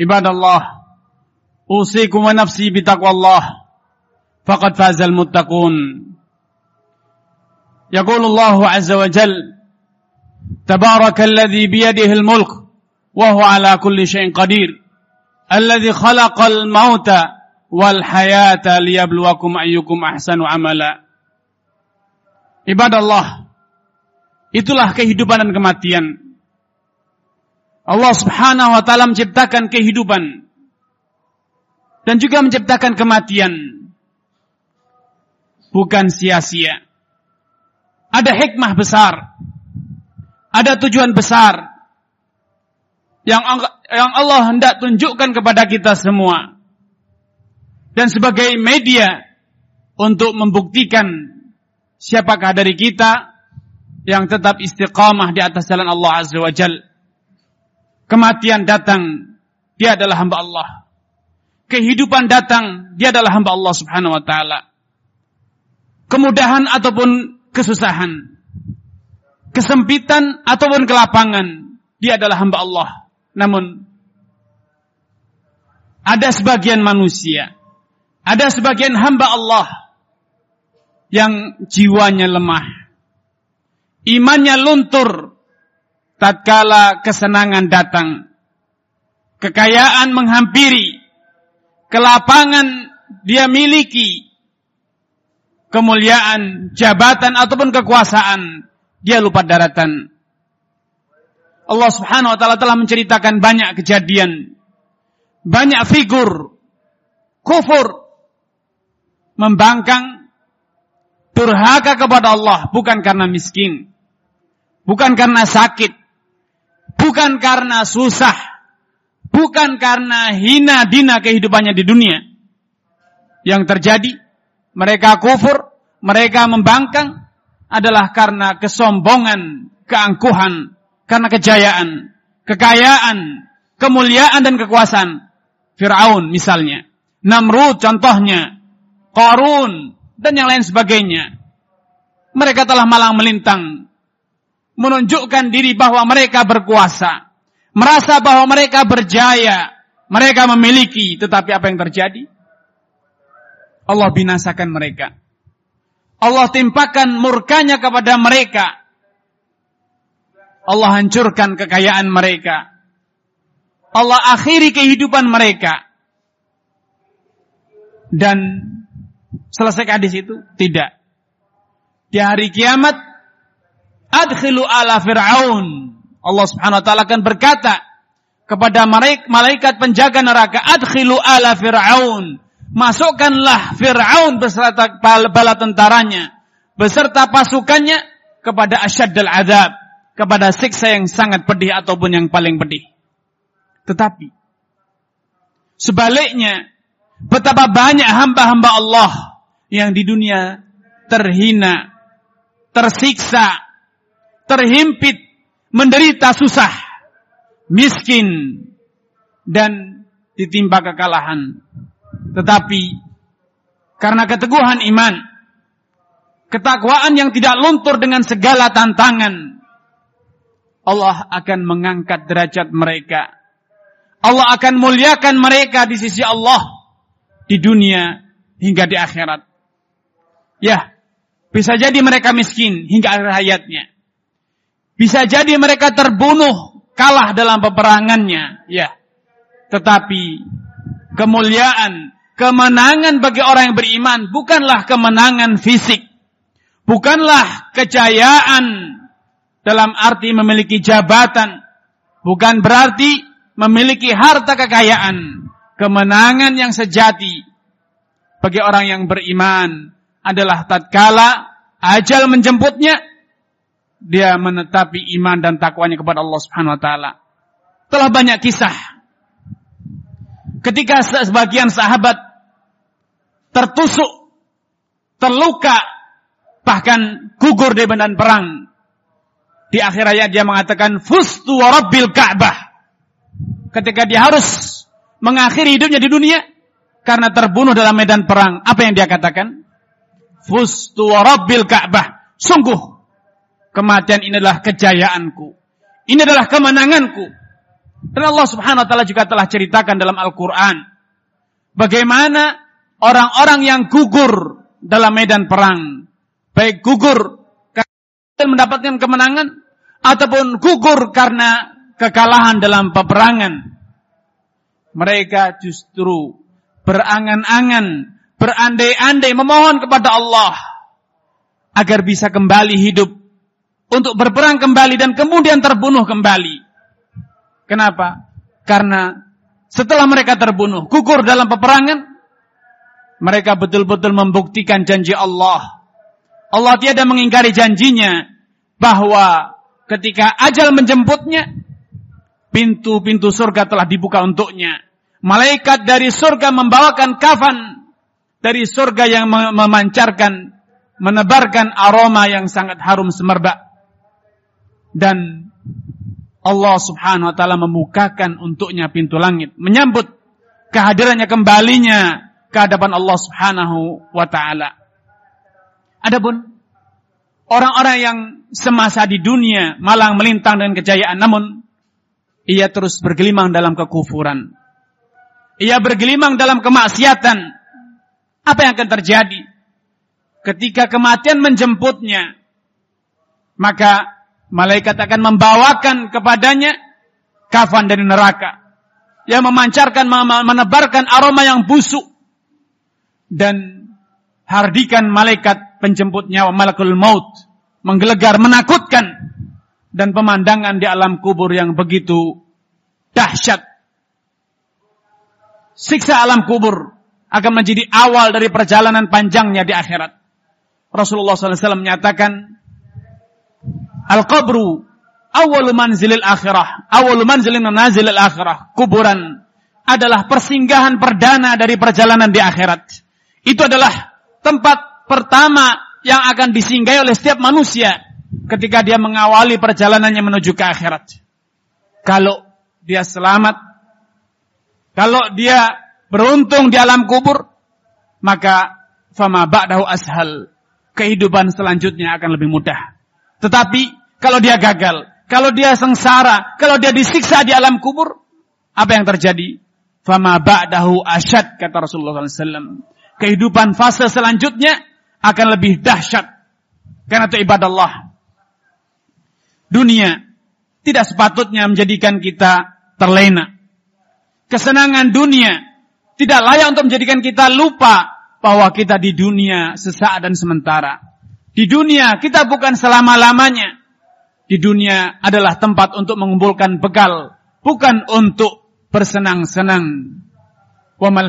عباد الله أوصيكم ونفسي بتقوى الله فقد فاز المتقون. يقول الله عز وجل تبارك الذي بيده الملك وهو على كل شيء قدير الذي خلق الموت والحياة ليبلوكم أيكم أحسن عملا. عباد الله itulah kehidupan dan kematian. Allah Subhanahu wa taala menciptakan kehidupan dan juga menciptakan kematian. Bukan sia-sia. Ada hikmah besar. Ada tujuan besar yang yang Allah hendak tunjukkan kepada kita semua. Dan sebagai media untuk membuktikan siapakah dari kita yang tetap istiqamah di atas jalan Allah Azza wa Jalla Kematian datang, dia adalah hamba Allah. Kehidupan datang, dia adalah hamba Allah Subhanahu wa taala. Kemudahan ataupun kesusahan, kesempitan ataupun kelapangan, dia adalah hamba Allah. Namun ada sebagian manusia, ada sebagian hamba Allah yang jiwanya lemah, imannya luntur, tatkala kesenangan datang, kekayaan menghampiri, kelapangan dia miliki, kemuliaan, jabatan ataupun kekuasaan, dia lupa daratan. Allah Subhanahu wa taala telah menceritakan banyak kejadian, banyak figur kufur membangkang durhaka kepada Allah bukan karena miskin, bukan karena sakit, bukan karena susah, bukan karena hina dina kehidupannya di dunia. Yang terjadi, mereka kufur, mereka membangkang, adalah karena kesombongan, keangkuhan, karena kejayaan, kekayaan, kemuliaan dan kekuasaan. Fir'aun misalnya, Namrud contohnya, Qarun, dan yang lain sebagainya. Mereka telah malang melintang menunjukkan diri bahwa mereka berkuasa, merasa bahwa mereka berjaya, mereka memiliki, tetapi apa yang terjadi? Allah binasakan mereka. Allah timpakan murkanya kepada mereka. Allah hancurkan kekayaan mereka. Allah akhiri kehidupan mereka. Dan selesai hadis itu? Tidak. Di hari kiamat adkhilu ala fir'aun. Allah Subhanahu wa taala akan berkata kepada malaikat penjaga neraka, adkhilu ala fir'aun. Masukkanlah Fir'aun beserta bala tentaranya, beserta pasukannya kepada asyaddal azab, kepada siksa yang sangat pedih ataupun yang paling pedih. Tetapi sebaliknya, betapa banyak hamba-hamba Allah yang di dunia terhina, tersiksa, terhimpit, menderita susah, miskin, dan ditimpa kekalahan. Tetapi karena keteguhan iman, ketakwaan yang tidak luntur dengan segala tantangan, Allah akan mengangkat derajat mereka. Allah akan muliakan mereka di sisi Allah di dunia hingga di akhirat. Ya, bisa jadi mereka miskin hingga akhir hayatnya. Bisa jadi mereka terbunuh, kalah dalam peperangannya, ya. Tetapi kemuliaan, kemenangan bagi orang yang beriman bukanlah kemenangan fisik. Bukanlah kejayaan dalam arti memiliki jabatan. Bukan berarti memiliki harta kekayaan. Kemenangan yang sejati bagi orang yang beriman adalah tatkala ajal menjemputnya dia menetapi iman dan takwanya kepada Allah Subhanahu wa taala. Telah banyak kisah Ketika sebagian sahabat tertusuk, terluka, bahkan gugur di medan perang. Di akhir ayat dia mengatakan, Fustu wa Ka'bah. Ketika dia harus mengakhiri hidupnya di dunia, karena terbunuh dalam medan perang. Apa yang dia katakan? Fustu wa Ka'bah. Sungguh, kematian ini adalah kejayaanku. Ini adalah kemenanganku. Dan Allah subhanahu wa ta'ala juga telah ceritakan dalam Al-Quran. Bagaimana orang-orang yang gugur dalam medan perang baik gugur karena mendapatkan kemenangan ataupun gugur karena kekalahan dalam peperangan. Mereka justru berangan-angan, berandai-andai memohon kepada Allah agar bisa kembali hidup untuk berperang kembali dan kemudian terbunuh kembali. Kenapa? Karena setelah mereka terbunuh, gugur dalam peperangan, mereka betul-betul membuktikan janji Allah Allah tiada mengingkari janjinya bahwa ketika ajal menjemputnya, pintu-pintu surga telah dibuka untuknya. Malaikat dari surga membawakan kafan dari surga yang memancarkan, menebarkan aroma yang sangat harum semerbak. Dan Allah subhanahu wa ta'ala memukakan untuknya pintu langit. Menyambut kehadirannya kembalinya ke hadapan Allah subhanahu wa ta'ala. Adapun orang-orang yang semasa di dunia malang melintang dengan kejayaan namun ia terus bergelimang dalam kekufuran. Ia bergelimang dalam kemaksiatan. Apa yang akan terjadi? Ketika kematian menjemputnya, maka malaikat akan membawakan kepadanya kafan dari neraka. Yang memancarkan menebarkan aroma yang busuk. Dan hardikan malaikat penjemput nyawa malakul maut. Menggelegar menakutkan. Dan pemandangan di alam kubur yang begitu dahsyat. Siksa alam kubur akan menjadi awal dari perjalanan panjangnya di akhirat. Rasulullah SAW menyatakan al-qabru awal manzilil akhirah awal manzilin manazilil akhirah kuburan adalah persinggahan perdana dari perjalanan di akhirat itu adalah tempat pertama yang akan disinggahi oleh setiap manusia ketika dia mengawali perjalanannya menuju ke akhirat. Kalau dia selamat, kalau dia beruntung di alam kubur, maka fama ba'dahu ashal. Kehidupan selanjutnya akan lebih mudah. Tetapi kalau dia gagal, kalau dia sengsara, kalau dia disiksa di alam kubur, apa yang terjadi? Fama ba'dahu asyad kata Rasulullah SAW kehidupan fase selanjutnya akan lebih dahsyat. Karena itu ibadah Allah. Dunia tidak sepatutnya menjadikan kita terlena. Kesenangan dunia tidak layak untuk menjadikan kita lupa bahwa kita di dunia sesaat dan sementara. Di dunia kita bukan selama-lamanya. Di dunia adalah tempat untuk mengumpulkan bekal, bukan untuk bersenang-senang. Wa mal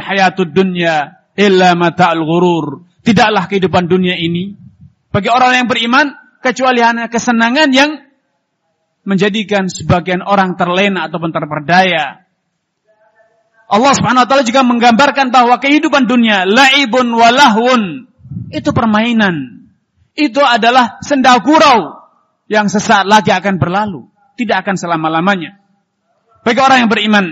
dunya illa mata'al ghurur. Tidaklah kehidupan dunia ini bagi orang yang beriman kecuali hanya kesenangan yang menjadikan sebagian orang terlena ataupun terperdaya. Allah Subhanahu wa taala juga menggambarkan bahwa kehidupan dunia laibun walahun itu permainan. Itu adalah senda gurau yang sesaat lagi akan berlalu, tidak akan selama-lamanya. Bagi orang yang beriman,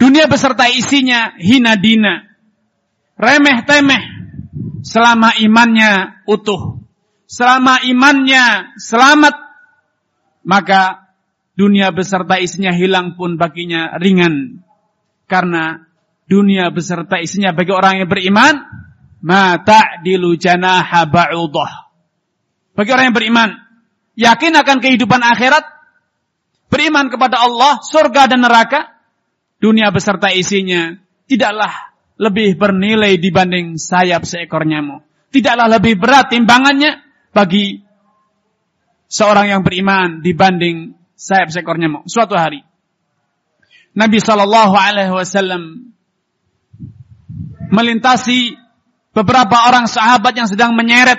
dunia beserta isinya hina dina, remeh-temeh selama imannya utuh. Selama imannya selamat, maka dunia beserta isinya hilang pun baginya ringan. Karena dunia beserta isinya bagi orang yang beriman, mata dilujana habaudah. Bagi orang yang beriman, yakin akan kehidupan akhirat, beriman kepada Allah, surga dan neraka, dunia beserta isinya tidaklah lebih bernilai dibanding sayap seekor nyamuk. Tidaklah lebih berat timbangannya bagi seorang yang beriman dibanding sayap seekor nyamuk. Suatu hari Nabi Shallallahu Alaihi Wasallam melintasi beberapa orang sahabat yang sedang menyeret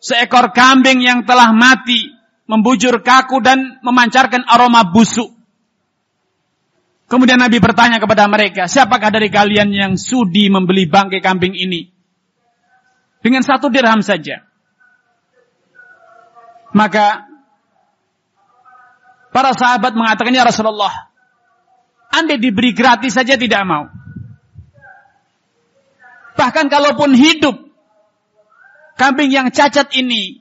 seekor kambing yang telah mati, membujur kaku dan memancarkan aroma busuk. Kemudian Nabi bertanya kepada mereka, siapakah dari kalian yang sudi membeli bangkai kambing ini? Dengan satu dirham saja. Maka para sahabat mengatakan, Ya Rasulullah, anda diberi gratis saja tidak mau. Bahkan kalaupun hidup, kambing yang cacat ini,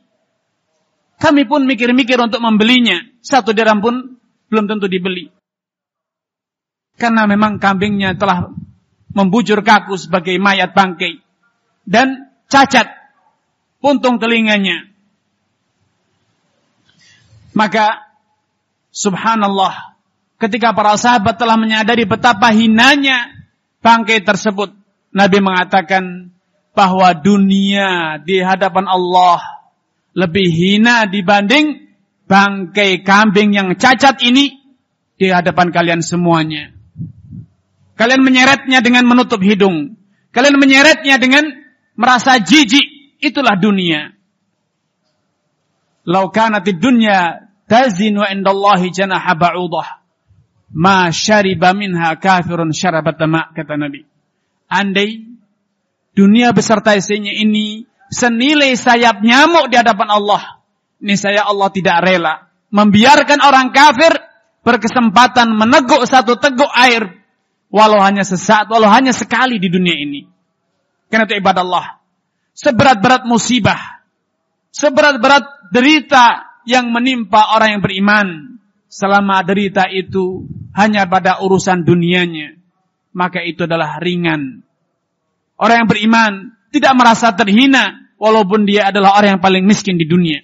kami pun mikir-mikir untuk membelinya. Satu dirham pun belum tentu dibeli. Karena memang kambingnya telah membujur kaku sebagai mayat bangkai. Dan cacat puntung telinganya. Maka subhanallah ketika para sahabat telah menyadari betapa hinanya bangkai tersebut. Nabi mengatakan bahwa dunia di hadapan Allah lebih hina dibanding bangkai kambing yang cacat ini di hadapan kalian semuanya. Kalian menyeretnya dengan menutup hidung. Kalian menyeretnya dengan merasa jijik. Itulah dunia. Lau dunya tazinu indallahi janaha ba'udah. Ma syariba minha kafirun syarabat kata Nabi. Andai dunia beserta isinya ini senilai sayap nyamuk di hadapan Allah. Ini saya Allah tidak rela membiarkan orang kafir berkesempatan meneguk satu teguk air Walau hanya sesaat, walau hanya sekali di dunia ini. Karena itu ibadah Allah. Seberat-berat musibah. Seberat-berat derita yang menimpa orang yang beriman. Selama derita itu hanya pada urusan dunianya. Maka itu adalah ringan. Orang yang beriman tidak merasa terhina. Walaupun dia adalah orang yang paling miskin di dunia.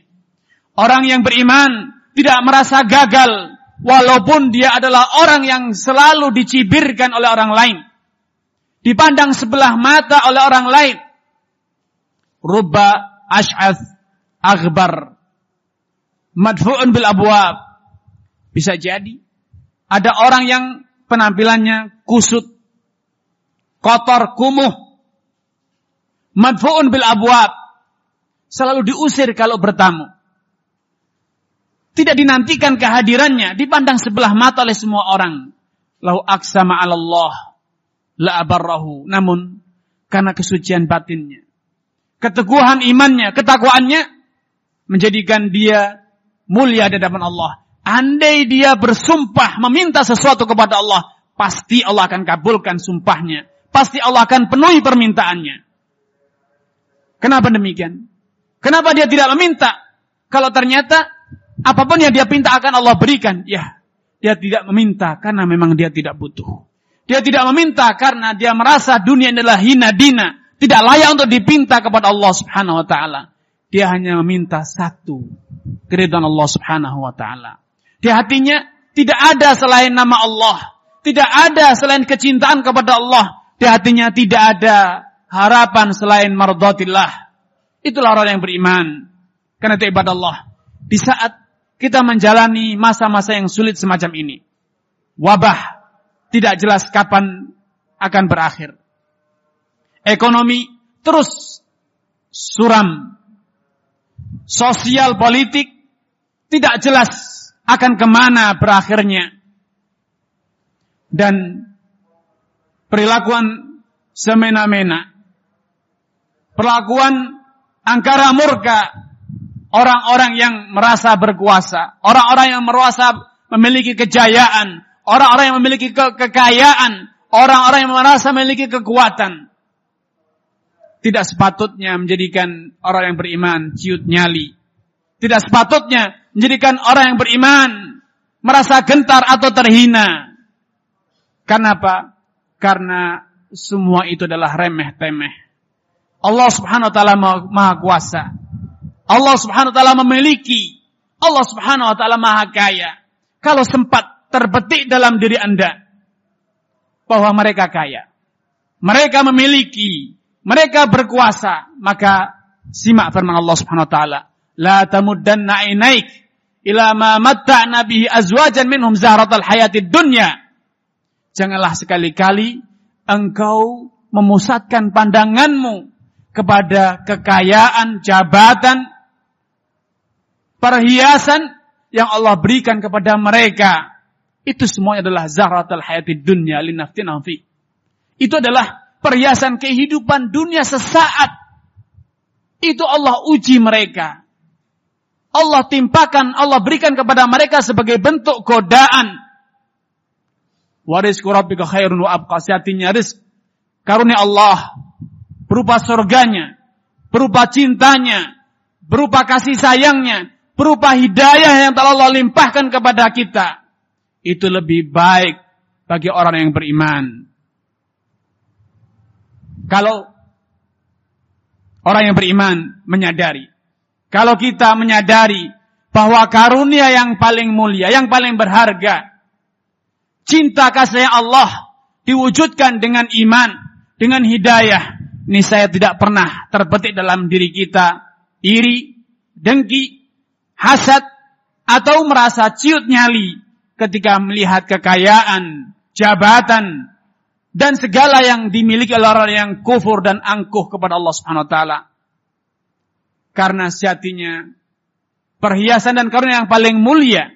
Orang yang beriman tidak merasa gagal walaupun dia adalah orang yang selalu dicibirkan oleh orang lain. Dipandang sebelah mata oleh orang lain. Rubba ash'ath aghbar. Madfu'un bil abwab. Bisa jadi. Ada orang yang penampilannya kusut. Kotor, kumuh. Madfu'un bil abwab. Selalu diusir kalau bertamu. Tidak dinantikan kehadirannya, dipandang sebelah mata oleh semua orang. Lahu aksama Allah la abarrahu. Namun karena kesucian batinnya, keteguhan imannya, ketakwaannya menjadikan dia mulia di hadapan Allah. Andai dia bersumpah meminta sesuatu kepada Allah, pasti Allah akan kabulkan sumpahnya. Pasti Allah akan penuhi permintaannya. Kenapa demikian? Kenapa dia tidak meminta? Kalau ternyata Apa pun yang dia minta akan Allah berikan. Ya, dia tidak meminta karena memang dia tidak butuh. Dia tidak meminta karena dia merasa dunia adalah hina dina. Tidak layak untuk dipinta kepada Allah subhanahu wa ta'ala. Dia hanya meminta satu. Keridhaan Allah subhanahu wa ta'ala. Di hatinya tidak ada selain nama Allah. Tidak ada selain kecintaan kepada Allah. Di hatinya tidak ada harapan selain mardatillah. Itulah orang yang beriman. Karena itu ibadah Allah. Di saat kita menjalani masa-masa yang sulit semacam ini. Wabah tidak jelas kapan akan berakhir. Ekonomi terus suram. Sosial politik tidak jelas akan ke mana berakhirnya. Dan perilakuan semena-mena. Perlakuan angkara murka orang-orang yang merasa berkuasa, orang-orang yang merasa memiliki kejayaan, orang-orang yang memiliki ke kekayaan, orang-orang yang merasa memiliki kekuatan. Tidak sepatutnya menjadikan orang yang beriman ciut nyali. Tidak sepatutnya menjadikan orang yang beriman merasa gentar atau terhina. Karena apa? Karena semua itu adalah remeh-temeh. Allah Subhanahu wa taala Maha Kuasa. Allah Subhanahu wa taala memiliki. Allah Subhanahu wa taala Maha Kaya. Kalau sempat terbetik dalam diri Anda bahwa mereka kaya, mereka memiliki, mereka berkuasa, maka simak firman Allah Subhanahu wa taala, "La tamuddanna ainaik ila ma matta'na bihi azwajan minhum zahratal hayatid dunya." Janganlah sekali-kali engkau memusatkan pandanganmu kepada kekayaan, jabatan, perhiasan yang Allah berikan kepada mereka Itu semuanya adalah zahratul hayati dunya linaftinahum fi. Itu adalah perhiasan kehidupan dunia sesaat. Itu Allah uji mereka. Allah timpakan, Allah berikan kepada mereka sebagai bentuk godaan. Waris rabbika khairun wa abqa. Sejatinya rizq. Karunia Allah. Berupa surganya. Berupa cintanya. Berupa kasih sayangnya. Berupa hidayah yang telah Allah limpahkan kepada kita. Itu lebih baik bagi orang yang beriman. Kalau orang yang beriman menyadari kalau kita menyadari bahwa karunia yang paling mulia, yang paling berharga, cinta kasih Allah diwujudkan dengan iman, dengan hidayah, ini saya tidak pernah terbetik dalam diri kita iri, dengki, hasad, atau merasa ciut nyali ketika melihat kekayaan, jabatan, dan segala yang dimiliki oleh orang yang kufur dan angkuh kepada Allah Subhanahu wa taala. Karena sejatinya perhiasan dan karunia yang paling mulia,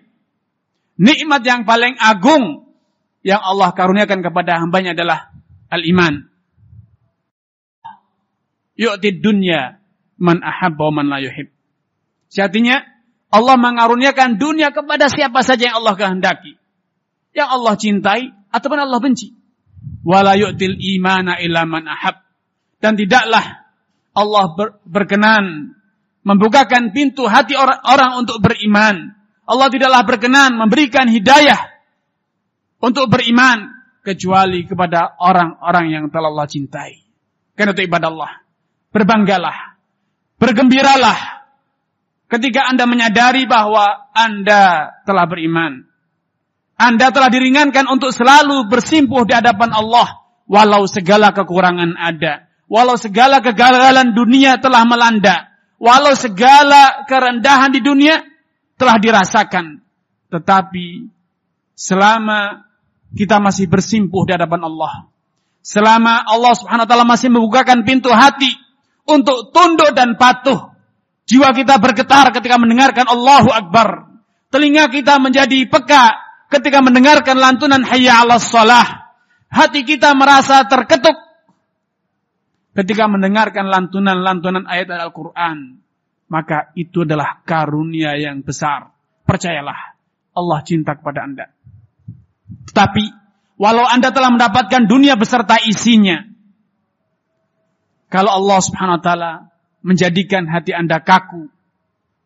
nikmat yang paling agung yang Allah karuniakan kepada hambanya adalah al-iman. Yu'tid dunya man ahabba wa man la yuhib. Sejatinya Allah mengaruniakan dunia kepada siapa saja yang Allah kehendaki. Yang Allah cintai ataupun Allah benci. Wala yu'til imana illa man ahab. Dan tidaklah Allah berkenan membukakan pintu hati orang, orang untuk beriman. Allah tidaklah berkenan memberikan hidayah untuk beriman kecuali kepada orang-orang yang telah Allah cintai. Karena itu ibadah Allah. Berbanggalah, bergembiralah ketika Anda menyadari bahwa Anda telah beriman. Anda telah diringankan untuk selalu bersimpuh di hadapan Allah walau segala kekurangan ada, walau segala kegagalan dunia telah melanda, Walau segala kerendahan di dunia telah dirasakan. Tetapi selama kita masih bersimpuh di hadapan Allah. Selama Allah subhanahu wa ta'ala masih membukakan pintu hati untuk tunduk dan patuh. Jiwa kita bergetar ketika mendengarkan Allahu Akbar. Telinga kita menjadi peka ketika mendengarkan lantunan hayya ala salah. Hati kita merasa terketuk ketika mendengarkan lantunan-lantunan ayat Al-Quran, maka itu adalah karunia yang besar. Percayalah, Allah cinta kepada Anda. Tetapi, walau Anda telah mendapatkan dunia beserta isinya, kalau Allah subhanahu wa ta'ala menjadikan hati Anda kaku,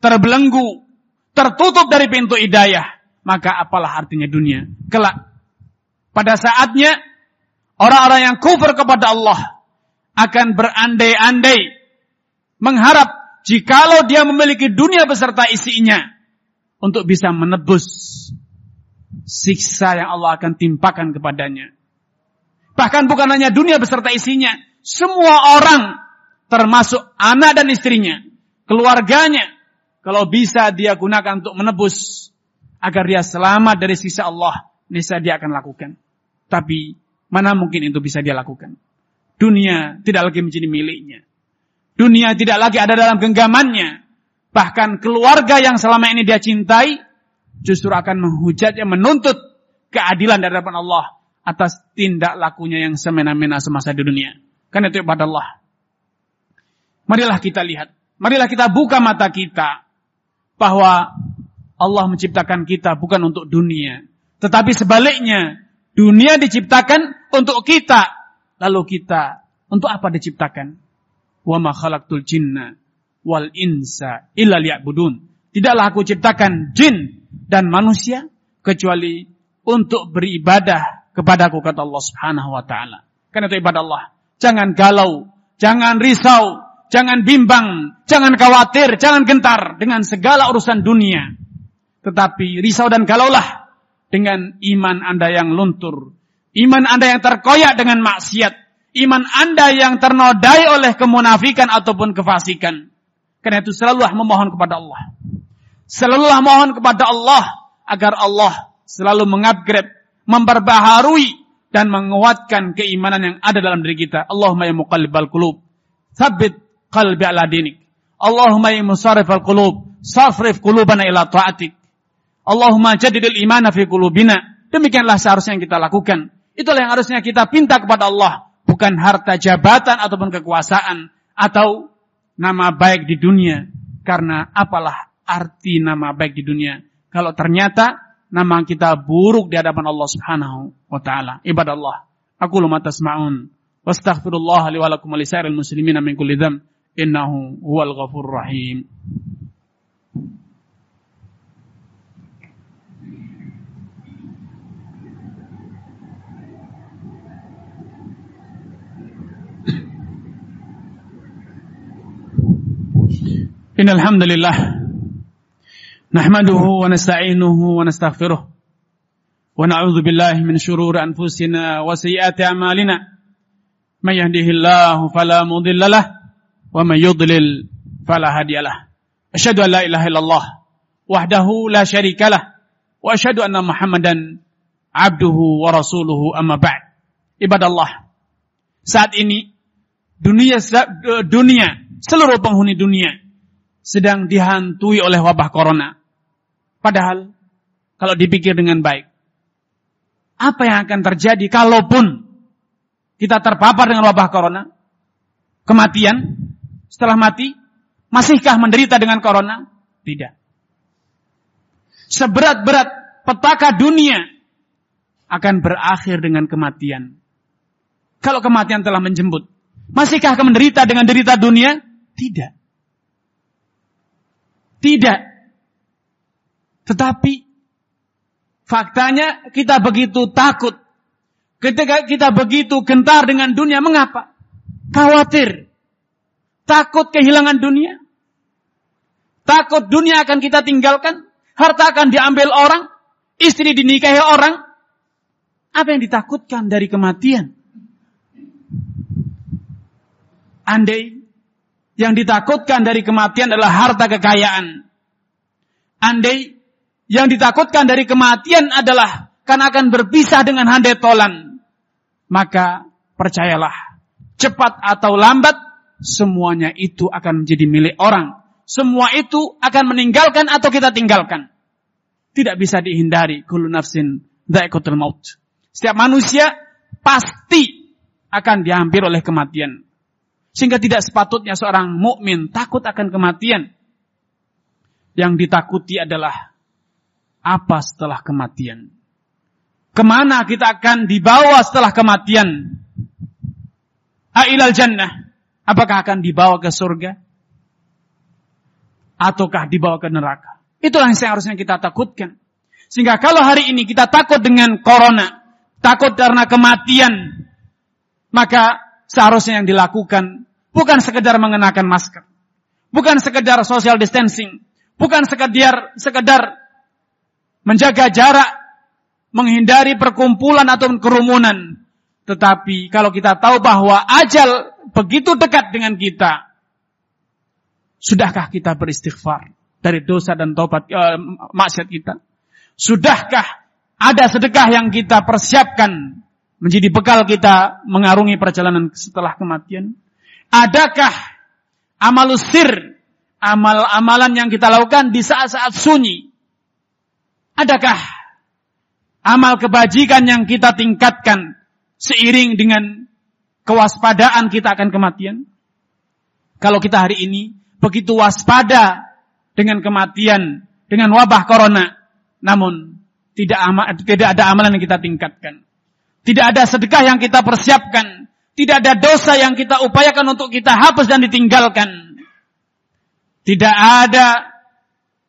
terbelenggu, tertutup dari pintu hidayah, maka apalah artinya dunia? Kelak, pada saatnya, orang-orang yang kufur kepada Allah, akan berandai-andai mengharap jikalau dia memiliki dunia beserta isinya untuk bisa menebus siksa yang Allah akan timpakan kepadanya. Bahkan bukan hanya dunia beserta isinya, semua orang termasuk anak dan istrinya, keluarganya, kalau bisa dia gunakan untuk menebus agar dia selamat dari siksa Allah, niscaya dia akan lakukan. Tapi mana mungkin itu bisa dia lakukan? Dunia tidak lagi menjadi miliknya. Dunia tidak lagi ada dalam genggamannya. Bahkan keluarga yang selama ini dia cintai justru akan menghujatnya, menuntut keadilan dari hadapan Allah atas tindak lakunya yang semena-mena semasa di dunia. Karena itu ibadah Allah. Marilah kita lihat, marilah kita buka mata kita bahwa Allah menciptakan kita bukan untuk dunia, tetapi sebaliknya dunia diciptakan untuk kita Lalu kita untuk apa diciptakan? Ma khalaqtul jinna wal insa illa liya'budun. Tidaklah aku ciptakan jin dan manusia kecuali untuk beribadah kepadaku kata Allah Subhanahu wa taala. Karena itu ibadah Allah. Jangan galau, jangan risau, jangan bimbang, jangan khawatir, jangan gentar dengan segala urusan dunia. Tetapi risau dan galaulah dengan iman Anda yang luntur, Iman Anda yang terkoyak dengan maksiat. Iman Anda yang ternodai oleh kemunafikan ataupun kefasikan. Karena itu selalulah memohon kepada Allah. Selalulah mohon kepada Allah agar Allah selalu mengupgrade, memperbaharui dan menguatkan keimanan yang ada dalam diri kita. Allahumma ya muqallibal qulub, tsabbit qalbi ala dinik. Allahumma ya musarrifal qulub, safrif qulubana ila ta'atik. Allahumma jadidil imana fi qulubina Demikianlah seharusnya yang kita lakukan. Itulah yang harusnya kita pinta kepada Allah. Bukan harta jabatan ataupun kekuasaan. Atau nama baik di dunia. Karena apalah arti nama baik di dunia. Kalau ternyata nama kita buruk di hadapan Allah Subhanahu wa taala. Ibadallah. Aku lu tasma'un. Wastaghfirullah li wa lakum wa muslimina min kulli dzamb innahu huwal ghafur rahim. Innalhamdulillah نحمده ونستعينه ونستغفره ونعوذ بالله من شرور أنفسنا وسيئات أعمالنا من يهده الله فلا مضل له ومن يضلل فلا هادي له أشهد أن لا إله إلا الله وحده لا شريك له وأشهد أن محمدا عبده ورسوله أما بعد عباد الله saat ini dunia dunia seluruh penghuni dunia sedang dihantui oleh wabah corona Padahal kalau dipikir dengan baik, apa yang akan terjadi kalaupun kita terpapar dengan wabah corona? Kematian setelah mati, masihkah menderita dengan corona? Tidak. Seberat-berat petaka dunia akan berakhir dengan kematian. Kalau kematian telah menjemput, masihkah menderita dengan derita dunia? Tidak. Tidak. Tetapi faktanya kita begitu takut. Ketika kita begitu gentar dengan dunia, mengapa? Khawatir. Takut kehilangan dunia. Takut dunia akan kita tinggalkan. Harta akan diambil orang. Istri dinikahi orang. Apa yang ditakutkan dari kematian? Andai yang ditakutkan dari kematian adalah harta kekayaan. Andai yang ditakutkan dari kematian adalah karena akan berpisah dengan handai tolan. Maka percayalah, cepat atau lambat, semuanya itu akan menjadi milik orang. Semua itu akan meninggalkan atau kita tinggalkan. Tidak bisa dihindari. Kullu nafsin dha'iqatul maut. Setiap manusia pasti akan diambil oleh kematian. Sehingga tidak sepatutnya seorang mukmin takut akan kematian. Yang ditakuti adalah apa setelah kematian. Ke mana kita akan dibawa setelah kematian? Ailal jannah. Apakah akan dibawa ke surga? Ataukah dibawa ke neraka? Itulah yang seharusnya kita takutkan. Sehingga kalau hari ini kita takut dengan corona, takut karena kematian, maka seharusnya yang dilakukan bukan sekedar mengenakan masker, bukan sekedar social distancing, bukan sekedar sekedar menjaga jarak, menghindari perkumpulan atau kerumunan. Tetapi kalau kita tahu bahwa ajal begitu dekat dengan kita, sudahkah kita beristighfar dari dosa dan taubat uh, maksiat kita? Sudahkah ada sedekah yang kita persiapkan menjadi bekal kita mengarungi perjalanan setelah kematian? Adakah amal sir, amal-amalan yang kita lakukan di saat-saat sunyi? Adakah amal kebajikan yang kita tingkatkan seiring dengan kewaspadaan kita akan kematian? Kalau kita hari ini begitu waspada dengan kematian, dengan wabah corona, namun tidak ama, tidak ada amalan yang kita tingkatkan. Tidak ada sedekah yang kita persiapkan. Tidak ada dosa yang kita upayakan untuk kita hapus dan ditinggalkan. Tidak ada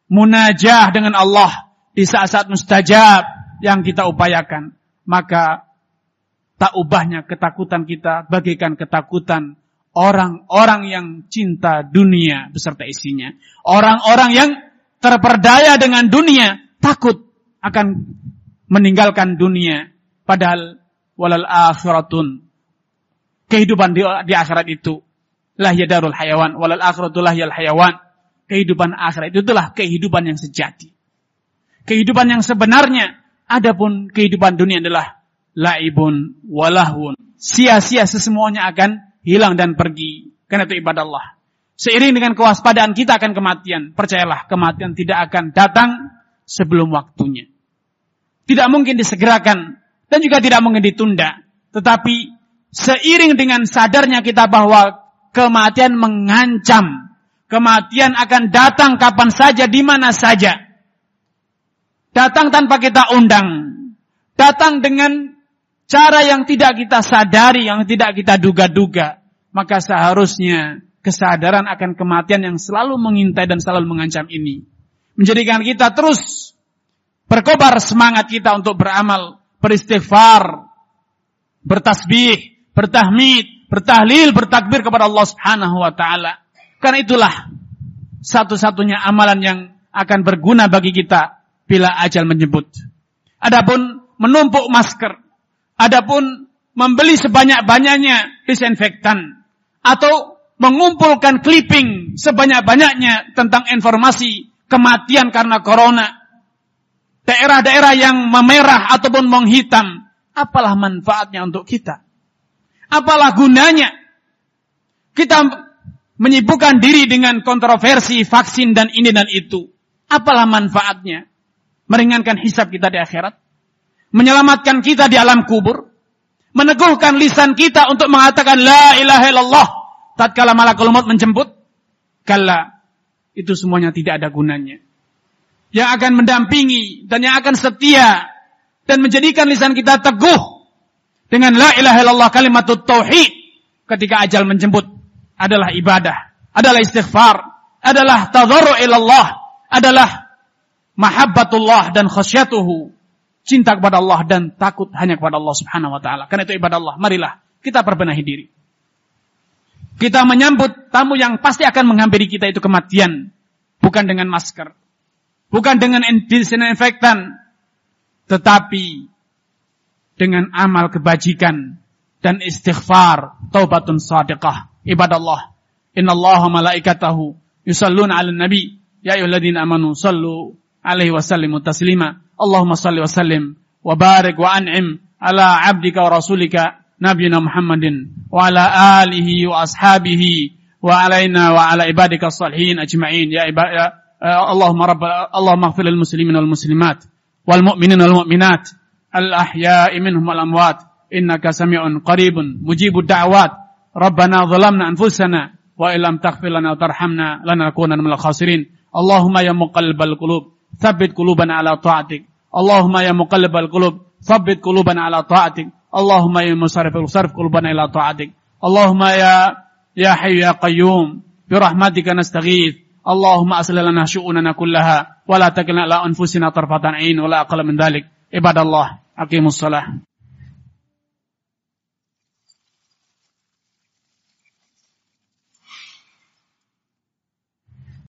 munajah dengan Allah di saat-saat mustajab yang kita upayakan. Maka tak ubahnya ketakutan kita bagaikan ketakutan orang-orang yang cinta dunia beserta isinya. Orang-orang yang terperdaya dengan dunia takut akan meninggalkan dunia. Padahal walal akhiratun. Kehidupan di, di akhirat itu lahya darul hayawan walal akhiratu lahyal hayawan. Kehidupan akhirat itu itulah kehidupan yang sejati. Kehidupan yang sebenarnya adapun kehidupan dunia adalah laibun walahun. Sia-sia sesemuanya akan hilang dan pergi. Karena itu ibadah Allah. Seiring dengan kewaspadaan kita akan kematian. Percayalah kematian tidak akan datang sebelum waktunya. tidak mungkin disegerakan dan juga tidak mungkin ditunda. Tetapi seiring dengan sadarnya kita bahwa kematian mengancam, kematian akan datang kapan saja, di mana saja. Datang tanpa kita undang, datang dengan cara yang tidak kita sadari, yang tidak kita duga-duga, maka seharusnya kesadaran akan kematian yang selalu mengintai dan selalu mengancam ini menjadikan kita terus berkobar semangat kita untuk beramal, beristighfar, bertasbih, bertahmid, bertahlil, bertakbir kepada Allah Subhanahu wa taala. Karena itulah satu-satunya amalan yang akan berguna bagi kita bila ajal menyebut. Adapun menumpuk masker, adapun membeli sebanyak-banyaknya disinfektan atau mengumpulkan clipping sebanyak-banyaknya tentang informasi kematian karena corona, daerah-daerah yang memerah ataupun menghitam, apalah manfaatnya untuk kita? Apalah gunanya? Kita menyibukkan diri dengan kontroversi vaksin dan ini dan itu. Apalah manfaatnya? Meringankan hisab kita di akhirat? Menyelamatkan kita di alam kubur? Meneguhkan lisan kita untuk mengatakan la ilaha illallah tatkala malakul maut menjemput? Kalla itu semuanya tidak ada gunanya yang akan mendampingi dan yang akan setia dan menjadikan lisan kita teguh dengan la ilaha illallah kalimat tauhid ketika ajal menjemput adalah ibadah, adalah istighfar, adalah tadharru ilallah, adalah mahabbatullah dan khasyatuhu, cinta kepada Allah dan takut hanya kepada Allah Subhanahu wa taala. Karena itu ibadah Allah. Marilah kita perbenahi diri. Kita menyambut tamu yang pasti akan menghampiri kita itu kematian, bukan dengan masker, Bukan dengan disinfektan. Tetapi dengan amal kebajikan dan istighfar, taubatun sadiqah, ibadah Allah. Inna Allah malaikatahu yusalluna ala nabi. Ya ayuhalladzina amanu sallu alaihi wasallimu taslima. Allahumma salli wa sallim wa barik wa an'im ala abdika wa rasulika nabiyina Muhammadin wa ala alihi wa ashabihi wa alaina wa ala ibadika salihin ajma'in ya ibadah اللهم رب اللهم اغفر للمسلمين والمسلمات والمؤمنين والمؤمنات الأحياء منهم والأموات إنك سميع قريب مجيب الدعوات ربنا ظلمنا أنفسنا وإن لم تغفر لنا وترحمنا لنكونن من الخاسرين اللهم يا مقلب القلوب Thabbit qulubana ala ta'atik. Allahumma ya muqallibal qulub, thabbit qulubana ala ta'atik. Allahumma ya musarrifal sarf qulubana ila ta'atik. Allahumma ya ya hayyu ya qayyum, bi rahmatika nastaghith. Allahumma aslih lana syu'unana kullaha wa la takilna ila anfusina tarfatan 'ain wa la min dhalik. Ibadallah, Aqimussalah.